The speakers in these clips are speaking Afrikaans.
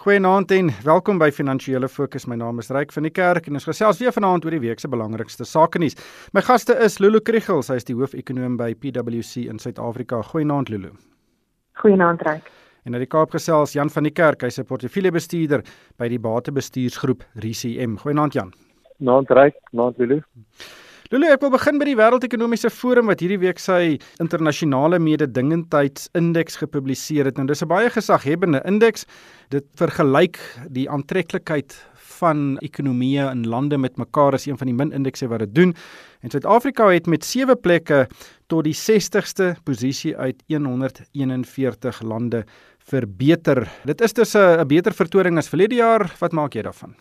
Goeienaand en welkom by Finansiële Fokus. My naam is Ryk van die Kerk en ons gesels weer vanaand oor die week se belangrikste sake nuus. My gaste is Lulu Kriel, sy is die hoofekonoom by PwC in Suid-Afrika. Goeienaand Lulu. Goeienaand Ryk. En uit die Kaap gesels Jan van die Kerk, hy's 'n portefeuljebestuurder by die Batebestuursgroep RCM. Goeienaand Jan. Naand Ryk, naand Lulu. Lulu, ek wil begin by die Wêreldekonomiese Forum wat hierdie week sy internasionale mededingendheidsindeks gepubliseer het. Nou dis 'n baie gesaghebende indeks. Dit vergelyk die aantreklikheid van ekonomieë in lande met mekaar as een van die min indekse wat dit doen. En Suid-Afrika het met 7 plekke tot die 60ste posisie uit 141 lande verbeter. Dit is dus 'n beter vertoning as verlede jaar. Wat maak jy daarvan?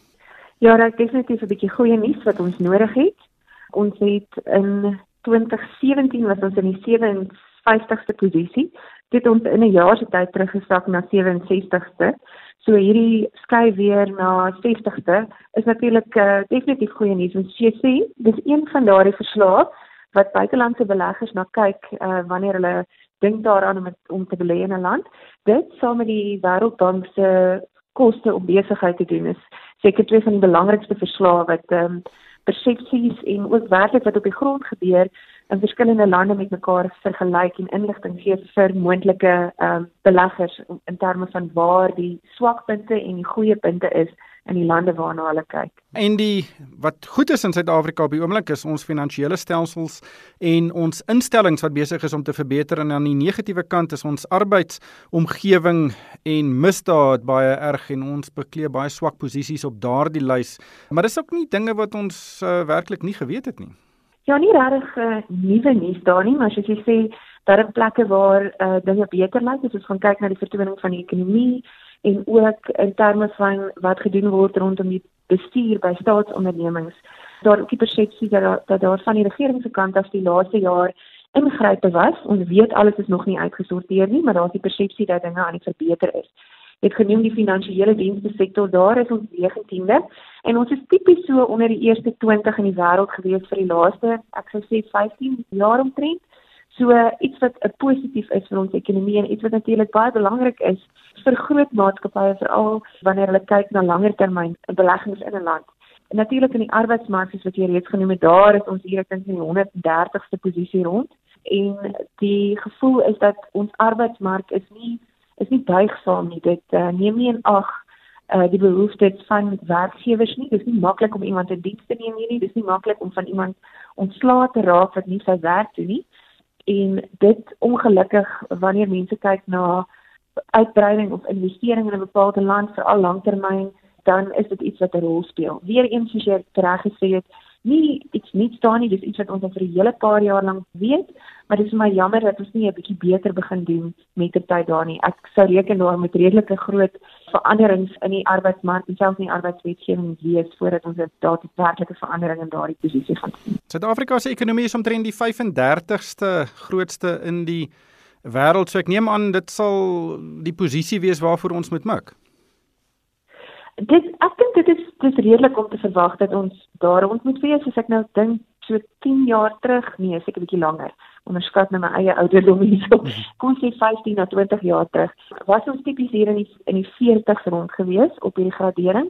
Ja, dit is definitief 'n bietjie goeie nuus wat ons nodig het. Ons het in 2017 was ons in die 57ste posisie. Dit ons in 'n jaar se tyd teruggesak na 67ste. So hierdie skuif weer na 60ste is natuurlik uh, definitief goeie nuus. Ons sê dis een van daardie verslae wat buitelandse beleggers na kyk uh, wanneer hulle dink daaraan om om te belê in 'n land. Dit saam met die Wêreldbank se koste om besigheid te doen is seker twee van die belangrikste verslae wat ehm um, persepsies en ook werklik wat op die grond gebeur in verskillende lande met mekaar vergelyk en inligting gee vir moontlike ehm um, beleggers in terme van waar die swakpunte en die goeie punte is in die lande waarna hulle kyk. En die wat goed is in Suid-Afrika op die oomblik is ons finansiële stelsels en ons instellings wat besig is om te verbeter en aan die negatiewe kant is ons arbeidsomgewing en misdaad baie erg en ons beklee baie swak posisies op daardie lys. Maar dis ook nie dinge wat ons uh, werklik nie geweet het nie. Ja, nie regtig uh, nuwe nuus daar nie, maar as jy sê daar is plekke waar uh, dinge beter lyk, as ons gaan kyk na die vertoning van die ekonomie en ook in terme van wat gedoen word rondom die bestuur by staatsondernemings. Daar ook die persepsie dat dat daar van die regering se kant af die laaste jaar ingrype was. Ons weet alles is nog nie uitgesorteer nie, maar daar's die persepsie dat dinge aan die verbeter is. Dit genoem die finansiële dienste sektor, daar is ons 19de en ons is tipies so onder die eerste 20 in die wêreld gewees vir die laaste, ek sou sê 15 jaar omtrent. So iets wat 'n positief is vir ons ekonomie en iets wat natuurlik baie belangrik is vir groot maatskappye veral wanneer hulle kyk na langer termyn beleggings in 'n land. En natuurlik in die arbeidsmark soos wat jy reeds genoem het, daar is ons hier in die 130ste posisie rond en die gevoel is dat ons arbeidsmark is nie is nie buigsaam nie. Dit uh, neem nie in ag uh die behoeftes van werkgewers nie. Dit is nie maklik om iemand in diens te neem nie. Dit is nie maklik om van iemand ontslae te raak wat nie sy werk doen nie en dit ongelukkig wanneer mense kyk na uitbreiding of investering in 'n bepaalde land vir al langtermyn dan is dit iets wat 'n rol speel. Weereens soos jy reg gesê het, nie iets nie staan nie, dis iets wat ons al vir 'n hele paar jaar lank weet, maar dit is my jammer dat ons nie 'n bietjie beter begin doen met die tyd daar nie. Ek sou reken daar met redelike groot veranderings in die arbeidsmark en selfs in die arbeidswetgewing wees voordat ons daardie werklike verandering in daardie posisie gaan sien. Suid-Afrika se ekonomie is omtrent die 35ste grootste in die wêreld, so ek neem aan dit sal die posisie wees waarvoor ons moet mik dit ek dink dit is dis redelik om te verwag dat ons daar rond moet wees. As ek nou dink so 10 jaar terug nee seker 'n bietjie langer. Onderskat nou my eie ouderdom hierso. Kom sê 15 na 20 jaar terug. Was ons tipies hier in die in die 40s rond gewees op hierdie gradering.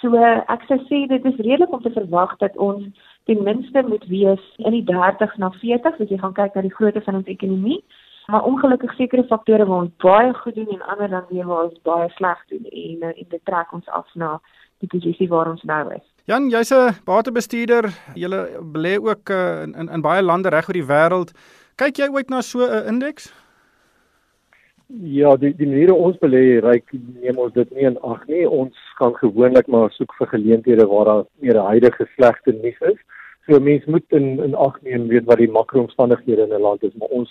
So ek sou sê dit is redelik om te verwag dat ons ten minste moet wees in die 30s na 40s as jy gaan kyk na die grootte van ons ekonomie. Maar ongelukkig sekere faktore waar ons baie goed doen en ander dan weer waar ons baie sleg doen en en dit trek ons af na die posisie waar ons nou is. Jan, jy's 'n batebestuurder. Jy belê ook uh, in, in in baie lande reg oor die wêreld. Kyk jy ooit na so 'n indeks? Ja, die die manier ons belê, ryk neem ons dit nie in ag nie. Ons gaan gewoonlik maar soek vir geleenthede waar daar meer huidige slegte nuus is. So mense moet in in ag neem weet wat die makroomstandighede in 'n land is, maar ons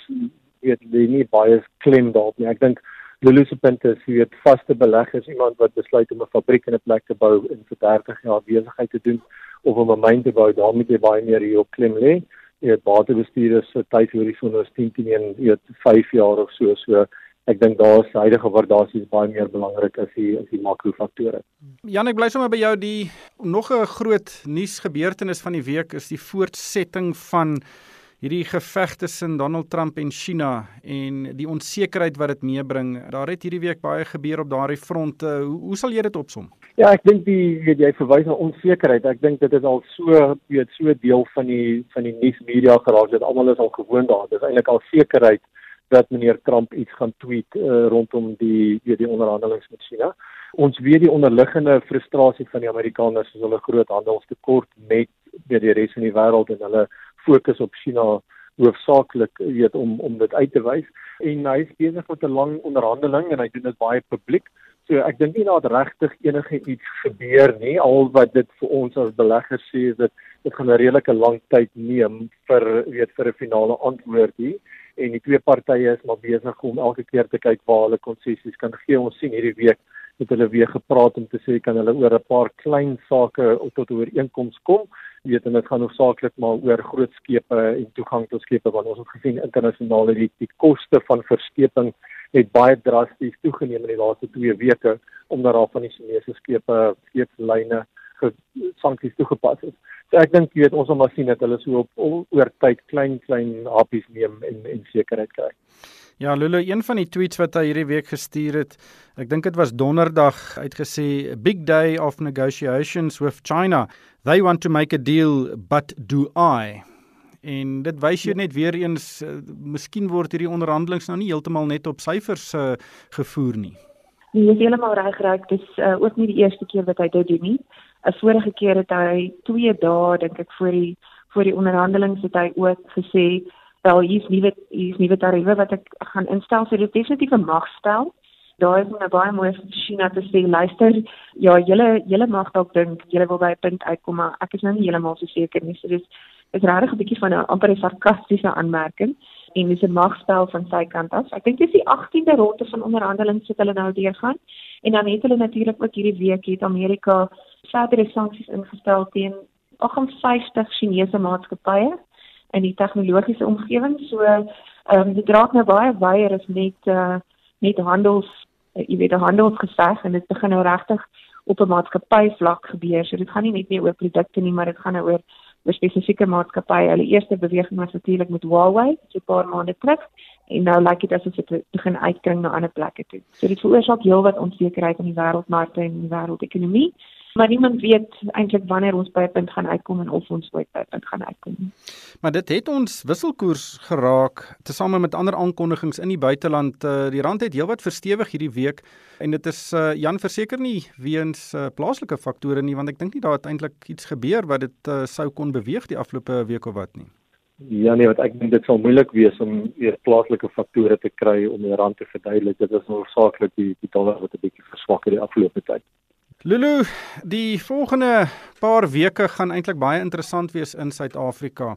weet lê nie baie klem daarop nie. Ek dink Lulu se punt is jy weet vaste beleggers, iemand wat besluit om 'n fabriek in 'n plek te bou en vir 30 jaar besigheid te doen of om 'n myn te bou, daar moet jy baie meer hier op klem lê. Jy weet batebestuurders se tydhorison is 10 teen 1, jy weet 5 jaar of so, so ek dink daar is huidige waardasies baie meer belangrik as die as die makrofaktore. Jan, ek bly sommer by jou die nog 'n groot nuus gebeurtenis van die week is die voortsetting van hierdie geveg tussen Donald Trump en China en die onsekerheid wat dit meebring. Daar het hierdie week baie gebeur op daardie front. Hoe, hoe sal jy dit opsom? Ja, ek dink die jy verwys na onsekerheid. Ek dink dit is al so weet so deel van die van die nuusmedia geraak dat almal is al gewoond daaraan. Dit is eintlik al sekerheid dat meneer Trump iets gaan tweet uh, rondom die weet die onderhandelinge met China. Ons weet die onderliggende frustrasie van die Amerikaners is hulle groot handelstekort met weet die res van die wêreld en hulle fokus op China hoofsaaklik weet om om dit uit te wys en hy is besig met 'n lang onderhandeling en hy doen dit baie publiek. So ek dink nie dat regtig enige iets gebeur nie. Al wat dit vir ons as beleggers sê is dat dit gaan 'n redelike lang tyd neem vir weet vir 'n finale antwoord hier en die twee partye is maar besig om elke keer te kyk waar hulle konsessies kan gee. Ons sien hierdie week het hulle weer gepraat om te sê kan hulle oor 'n paar klein sake tot 'n ooreenkoms kom. Weet en dit gaan hoofsaaklik maar oor groot skepe en toegang tot skepe want ons het gesien internasionaal die, die koste van verskeping het baie drasties toegeneem in die laaste 2 weke omdat daar van die Chinese skepe skeepslyne sanksies toegepas is. So ek dink jy weet ons moet maar sien dat hulle so op oor tyd klein klein happies neem en en sekerheid kry. Ja, Lulu, een van die tweets wat hy hierdie week gestuur het, ek dink dit was donderdag uitgesê, "Big day of negotiations with China. They want to make a deal, but do I?" En dit wys jou net weer eens, uh, miskien word hierdie onderhandelinge nou nie heeltemal net op syfers uh, gevoer nie. Nee, jy is heeltemal reg, reg. Dis uh, ook nie die eerste keer wat hy dit doen nie. 'n Vorige keer het hy 2 dae, dink ek, voor die voor die onderhandelinge het hy ook gesê wel hier's nuwe hier's nuwe tariewe wat ek gaan instel so dit definitief 'n magspel. Daar is 'n baie mooi China te sê luister, ja, julle julle mag dalk dink julle wil by 'n punt uitkom, maar ek is nou nie heeltemal so seker nie. So dis is regtig 'n bietjie van 'n amper 'n sarkastiese aanmerking en dis 'n magspel van sy kant af. Ek dink dis die 18de ronde van onderhandelinge wat hulle nou deurgaan en dan het hulle natuurlik ook hierdie week het Amerika verdere sanksies ingestel teen 58 Chinese maatskappye in die tegnologiese omgewing. So ehm um, dit raak nou baie wyer as net uh net handels uh, jy weet 'n handelsgeveg en dit begin nou regtig op 'n maatskappy vlak gebeur. So dit gaan nie net meer oor produkte nie, maar dit gaan nou oor 'n spesifieke maatskappy. Hulle eerste beweging was natuurlik met Huawei, so 'n paar maande terug en nou lyk dit asof dit begin uitkring na ander plekke toe. So dit veroorsaak heelwat onsekerheid in die wêreldmarkte en die wêreldekonomie maar niemand weet eintlik wanneer ons by 'n punt gaan uitkom en of ons ooit by 'n punt gaan uitkom. Maar dit het ons wisselkoers geraak tesame met ander aankondigings in die buiteland. Uh, die rand het heelwat verstewig hierdie week en dit is uh, Jan verseker nie weens uh, plaaslike faktore nie want ek dink nie daar het eintlik iets gebeur wat dit sou kon beweeg die afgelope week of wat nie. Ja nee, wat ek dink dit sal moeilik wees om weer plaaslike faktore te kry om die rand te verduidelik. Dit is noodsaaklik die die dollar wat 'n bietjie verswak het die afgelope tyd. Lulu, die volgende paar weke gaan eintlik baie interessant wees in Suid-Afrika.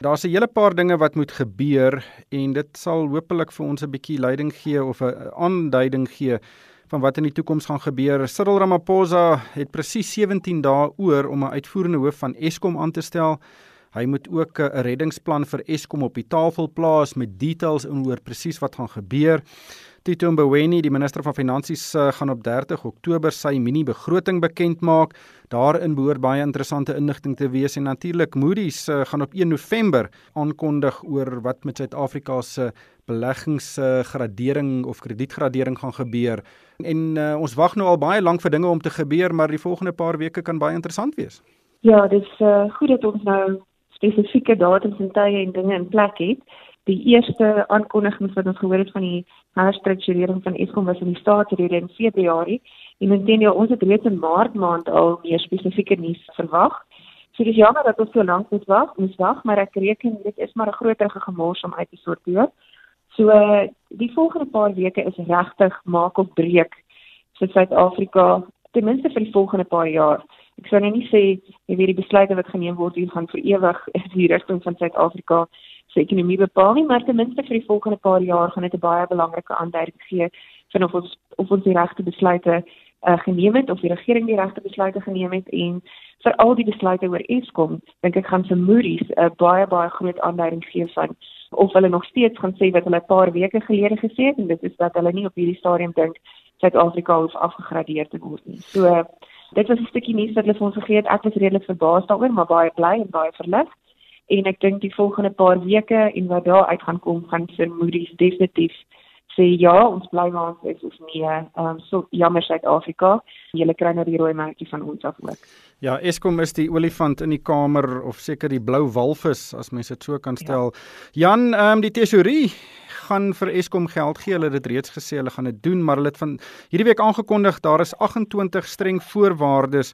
Daar's 'n hele paar dinge wat moet gebeur en dit sal hopelik vir ons 'n bietjie leiding gee of 'n aanduiding gee van wat in die toekoms gaan gebeur. Cyril Ramaphosa het presies 17 dae oor om 'n uitvoerende hoof van Eskom aan te stel. Hy moet ook 'n reddingsplan vir Eskom op die tafel plaas met details oor presies wat gaan gebeur. Tito Mboweni, die minister van Finansies, uh, gaan op 30 Oktober sy mini-begroting bekend maak. Daarin behoort baie interessante inligting te wees en natuurlik Moody's uh, gaan op 1 November aankondig oor wat met Suid-Afrika se beleggingsgradering uh, of kredietgradering gaan gebeur. En uh, ons wag nou al baie lank vir dinge om te gebeur, maar die volgende paar weke kan baie interessant wees. Ja, dis uh, goed dat ons nou spesifieke datums en tye en dinge in plek het die eerste aankondiging wat ons gehoor het van die herstrukturering van Eskom was in die staatsrede in Februarie en intendeel ons het reeds in Maart maand al meer spesifieke nuus verwag. So dis jammer dat ons so lank moet wag, moet wag, maar ek reken dit is maar 'n groter gemors om uit te sorteer. So die volgende paar weke is regtig maak of breek vir Suid-Afrika ten minste vir die volgende paar jaar. Ek sou nou nie sê jy weet die besluite wat geneem word hier gaan vir ewig die rigting van Suid-Afrika se ekonomie bepaal nie, maar ten minste vir die volgende paar jaar gaan dit 'n baie belangrike aanduiding gee van of ons of ons die regte besluite uh, geneem het of die regering die regte besluite geneem het en vir al die besluite oor Eskom, dink ek gaan se Moody's 'n uh, baie baie groot aanduiding gee van of hulle nog steeds gaan sê wat hulle 'n paar weke gelede gesê het en dit is dat hulle nie op hierdie stadium dink Suid-Afrika hoef afgegradeer te word nie. So uh, dit was 'n stukkie nuus wat hulle vir ons gegee het. Ek was redelik verbaas daaroor, maar baie bly en baie verlig. en ek dink die volgende paar weke en wat daar uit gaan kom gaan vir Moody's definitief sê ja, ons bly waar ons is of nee. Ehm um, so jammer Suid-Afrika, julle kry nou die rooi merkie van ons af ook. Ja, Eskom is die olifant in die kamer of seker die blou walvis as mens dit so kan stel. Ja. Jan, ehm um, die tesorie gaan vir Eskom geld gee. Hulle het dit reeds gesê hulle gaan dit doen, maar hulle het van hierdie week aangekondig daar is 28 streng voorwaardes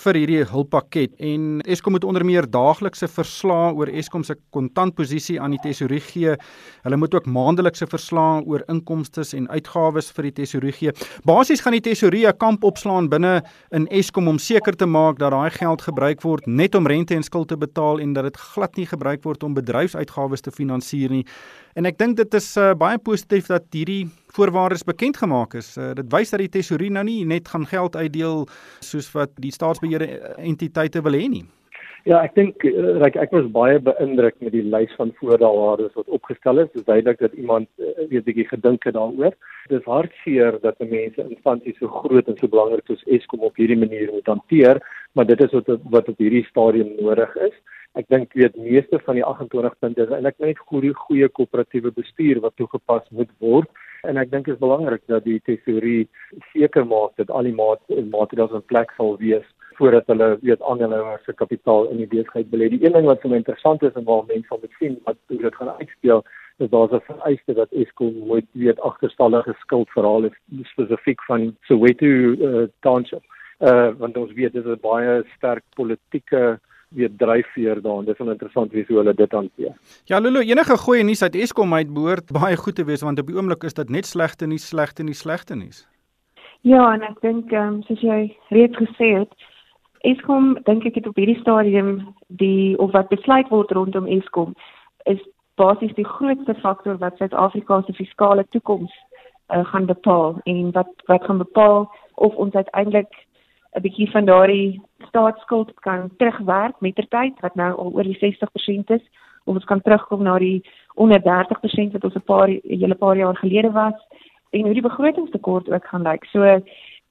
vir hierdie hulppakket en Eskom moet onder meer daaglikse verslae oor Eskom se kontantposisie aan die tesourier gee. Hulle moet ook maandelikse verslae oor inkomste en uitgawes vir die tesourier gee. Basies gaan die tesourier 'n kamp opslaan binne in Eskom om seker te maak dat daai geld gebruik word net om rente en skuld te betaal en dat dit glad nie gebruik word om bedryfsuitgawes te finansier nie. En ek dink dit is uh, baie positief dat hierdie voorwaardes bekend gemaak is. Uh, dit wys dat die tesourier nou nie net gaan geld uitdeel soos wat die staatsbeheerde entiteite wil hê nie. Ja, ek dink uh, ek was baie beïndruk met die lys van voorwaardes wat opgestel is. Dit duidelik dat iemand uh, weet bietjie gedink het daaroor. Dit is hartseer dat mense instansies so groot en so belangrik soos Eskom op hierdie manier moet hanteer, maar dit is wat wat op hierdie stadium nodig is ek dink weet meeste van die 28 punte is eintlik net goeie goeie koöperatiewe bestuur wat toegepas moet word en ek dink dit is belangrik dat die tesorie seker maak dat al die maatreëls in plek sal wees voordat hulle weet aandeelhouers se kapitaal in die besigheid belê. Die een ding wat vir my interessant is en waar mense sal moet sien wat hoe dit gaan uitspeel is daar 'n vereiste dat Eskom moet weet agterstallige skuldverhaal is spesifiek van Soweto uh, Township. Uh want ons weet dit is 'n baie sterk politieke weer dryfveer daarin. Dis wel interessant wie hoe hulle dit hanteer. Ja, Lulu, enige goeie nuus uit Eskom uit behoort baie goed te wees want op die oomblik is dit net slegte nuus, slegte nuus, slegte nuus. Ja, en ek dink ehm um, soos jy reeds gesê het, Eskom dink ek het op hierdie stadium die of wat besluit word rondom Eskom is basies die grootste faktor wat Suid-Afrika se fiskale toekoms uh, gaan bepaal en wat wat gaan bepaal of ons uiteindelik 'n bietjie van daardie staatsskuld kan terugwerk met ter tyd wat nou al oor die 60% is of ons kan terugkom na die onder 30% wat ons 'n paar hele paar jaar gelede was en hoe die begrotingstekort ook gaan lyk. So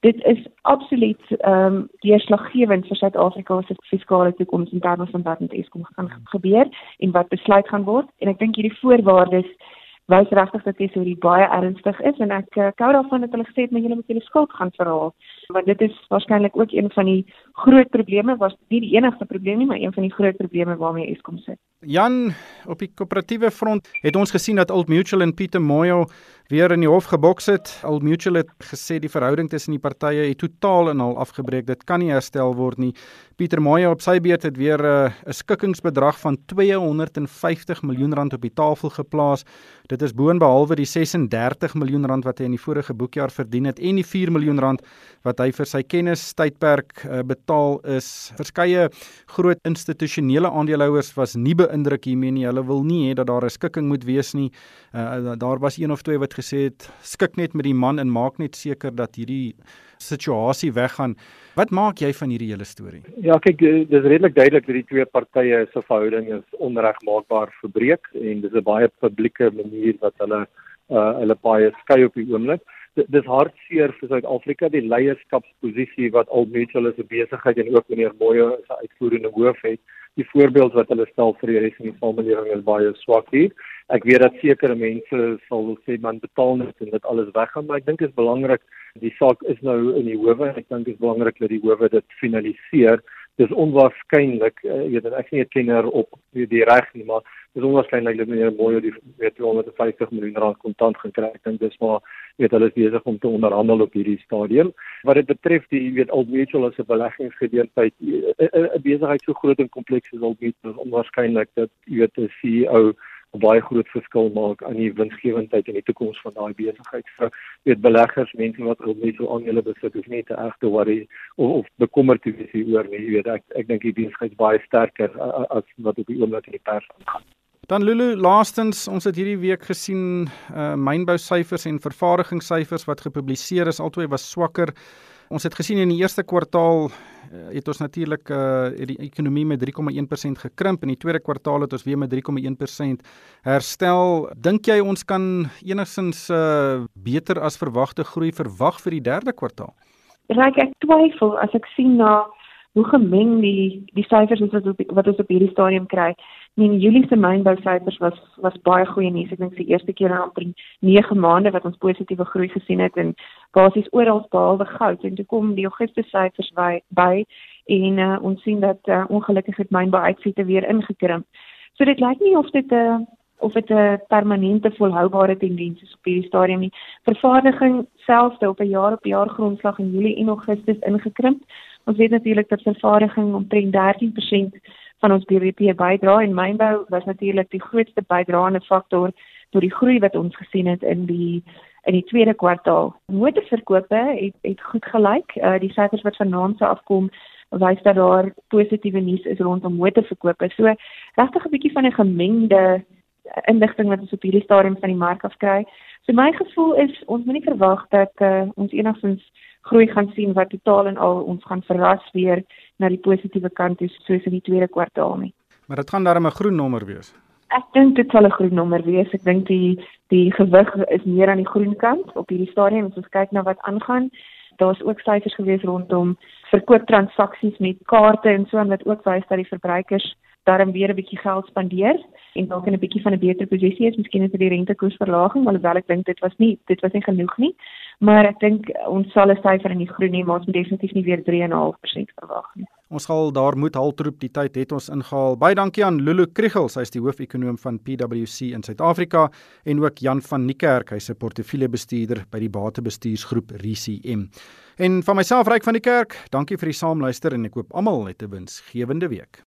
dit is absoluut ehm um, deurslaggewend vir Suid-Afrika se fiskale toekoms in terme van wat met Eskom gaan gebeur en wat besluit gaan word en ek dink hierdie voorwaardes wys regtig dat tesorie baie ernstig is en ek uh, kou daarvan dat hulle gesê het maar julle moet julle skuld gaan verhaal want dit is waarskynlik ook een van die groot probleme was nie die enigste probleem nie maar een van die groot probleme waarmee Eskom sit. Jan op die koöperatiewe front het ons gesien dat Old Mutual en Pieter Moyo weer in die hof geboks het. Old Mutual het gesê die verhouding tussen die partye het totaal en al afgebreek. Dit kan nie herstel word nie. Pieter Moyo op sy beurt het weer eh, 'n uh, skikkingsbedrag van 250 miljoen rand op die tafel geplaas. Dit is boonbehalwe die 36 miljoen rand wat hy in die vorige boekjaar verdien het en die 4 miljoen rand wat hy vir sy kennis tydperk uh, betaal is. Verskeie groot institusionele aandeelhouers was nie beïndruk hiermee nie. Hulle wil nie hê dat daar 'n skikking moet wees nie. Uh, daar was een of twee wat gesê het skik net met die man en maak net seker dat hierdie situasie weggaan. Wat maak jy van hierdie hele storie? Ja, kyk, dis redelik duidelik dat die twee partye se verhouding is onregmaakbaar verbreek en dis 'n baie publieke manier wat hulle uh hulle baie skei op die oomblik. Dis hartseer vir Suid-Afrika die leierskapsposisie wat al is 'n besigheid en ook meneer as 'n uitvoerende hoof het. Die voorbeeld wat hulle stel vir die res van die samelewing is baie swak hier ek weet dat sekere mense sal sê man betaal net en dit alles weggaan maar ek dink dit is belangrik die saak is nou in die howe ek dink dit is belangrik dat die howe dit finaliseer dis onwaarskynlik uh, weet ek sien 'n kenner op die, die reg nie maar dis onwaarskynlik dat meneer Moyo die weet 250 miljoen rand kontant gekry het. En dis maar weet hulle is besig om te onderhandel op hierdie stadium. Wat dit betref die weet Old Mutual as 'n beleggingsgeleentheid 'n besigheid so groot en kompleks as Old Mutual. Is onwaarskynlik dat weet 'n CEO 'n baie groot verskil maak aan die winsgewendheid en die toekoms van daai besigheid. So weet beleggers, mense wat al net so aandele besit, is nie te erg te worry of, of bekommerd te wees oor nie. Jy weet ek ek dink die besigheid is baie sterker as wat op die oomblik in die pers aangaan. Dan Lulu, laastens, ons het hierdie week gesien uh mynbou syfers en vervaardigingssyfers wat gepubliseer is, albei was swakker. Ons het gesien in die eerste kwartaal uh, het ons natuurlik uh die ekonomie met 3,1% gekrimp en in die tweede kwartaal het ons weer met 3,1% herstel. Dink jy ons kan enigsins uh beter as verwagte groei verwag vir die derde kwartaal? Raak ek twyfel as ek sien na hoe gemeng die die syfers is wat op wat ons op hierdie stadium kry. Min Julie se mynbousyfers was was baie goeie nuus. Ek dink die eerste keer in amper 9 maande wat ons positiewe groei gesien het en basies oral behalwe goud en toe kom die Augustus syfers by, by en uh, ons sien dat uh, ongelukkig het mynbouuitsette weer ingekrimp. So dit lyk nie of dit 'n uh, of dit 'n permanente volhoubare tendens is op hierdie stadium nie. Vervaardiging selfs op 'n jaar op jaar grondslag in Julie en Augustus ingekrimp. Ons weet natuurlik dat vervaardiging omtrent 13% van ons BBP bydra en mynbou was natuurlik die grootste bydraende faktor tot die groei wat ons gesien het in die in die tweede kwartaal. Motorverkope het het goed gelyk. Uh, die syfers wat vanaand se afkom wys dat daar positiewe nuus is rondom motorverkope. So regtig 'n bietjie van 'n gemengde inligting wat ons op hierdie stadium van die mark af kry. So my gevoel is ons moenie verwag dat uh, ons enigstens groei gaan sien wat totaal en al ons gaan verras weer na die positiewe kant toe soos in die tweede kwartaal nie. Maar dit gaan darem 'n groen nommer wees. Ek dink dit sal 'n groen nommer wees. Ek dink die die gewig is meer aan die groen kant op hierdie stadium as ons kyk na wat aangaan. Daar's ook syfers gewees rondom verkooptransaksies met kaarte en so en wat ook wys dat die verbruikers daarom weer 'n bietjie geld spandeer en dalk in 'n bietjie van 'n beter posisie is, miskien met die rentekoersverlaging, alhoewel ek dink dit was nie dit was nie genoeg nie. Maar ek dink ons sal 'n syfer in die groen hê, maar ons moet definitief nie weer 3.5% verwag nie. Ons sal daar moet haltroep die tyd het ons ingehaal. Baie dankie aan Lulu Kriegel, sy is die hoofekonoom van PwC in Suid-Afrika en ook Jan van Niekerk, hy's 'n portefeuljebestuurder by die batebestuursgroep RCM. En van myself Ryk van die Kerk, dankie vir die saamluister en ek hoop almal het 'n winsgewende week.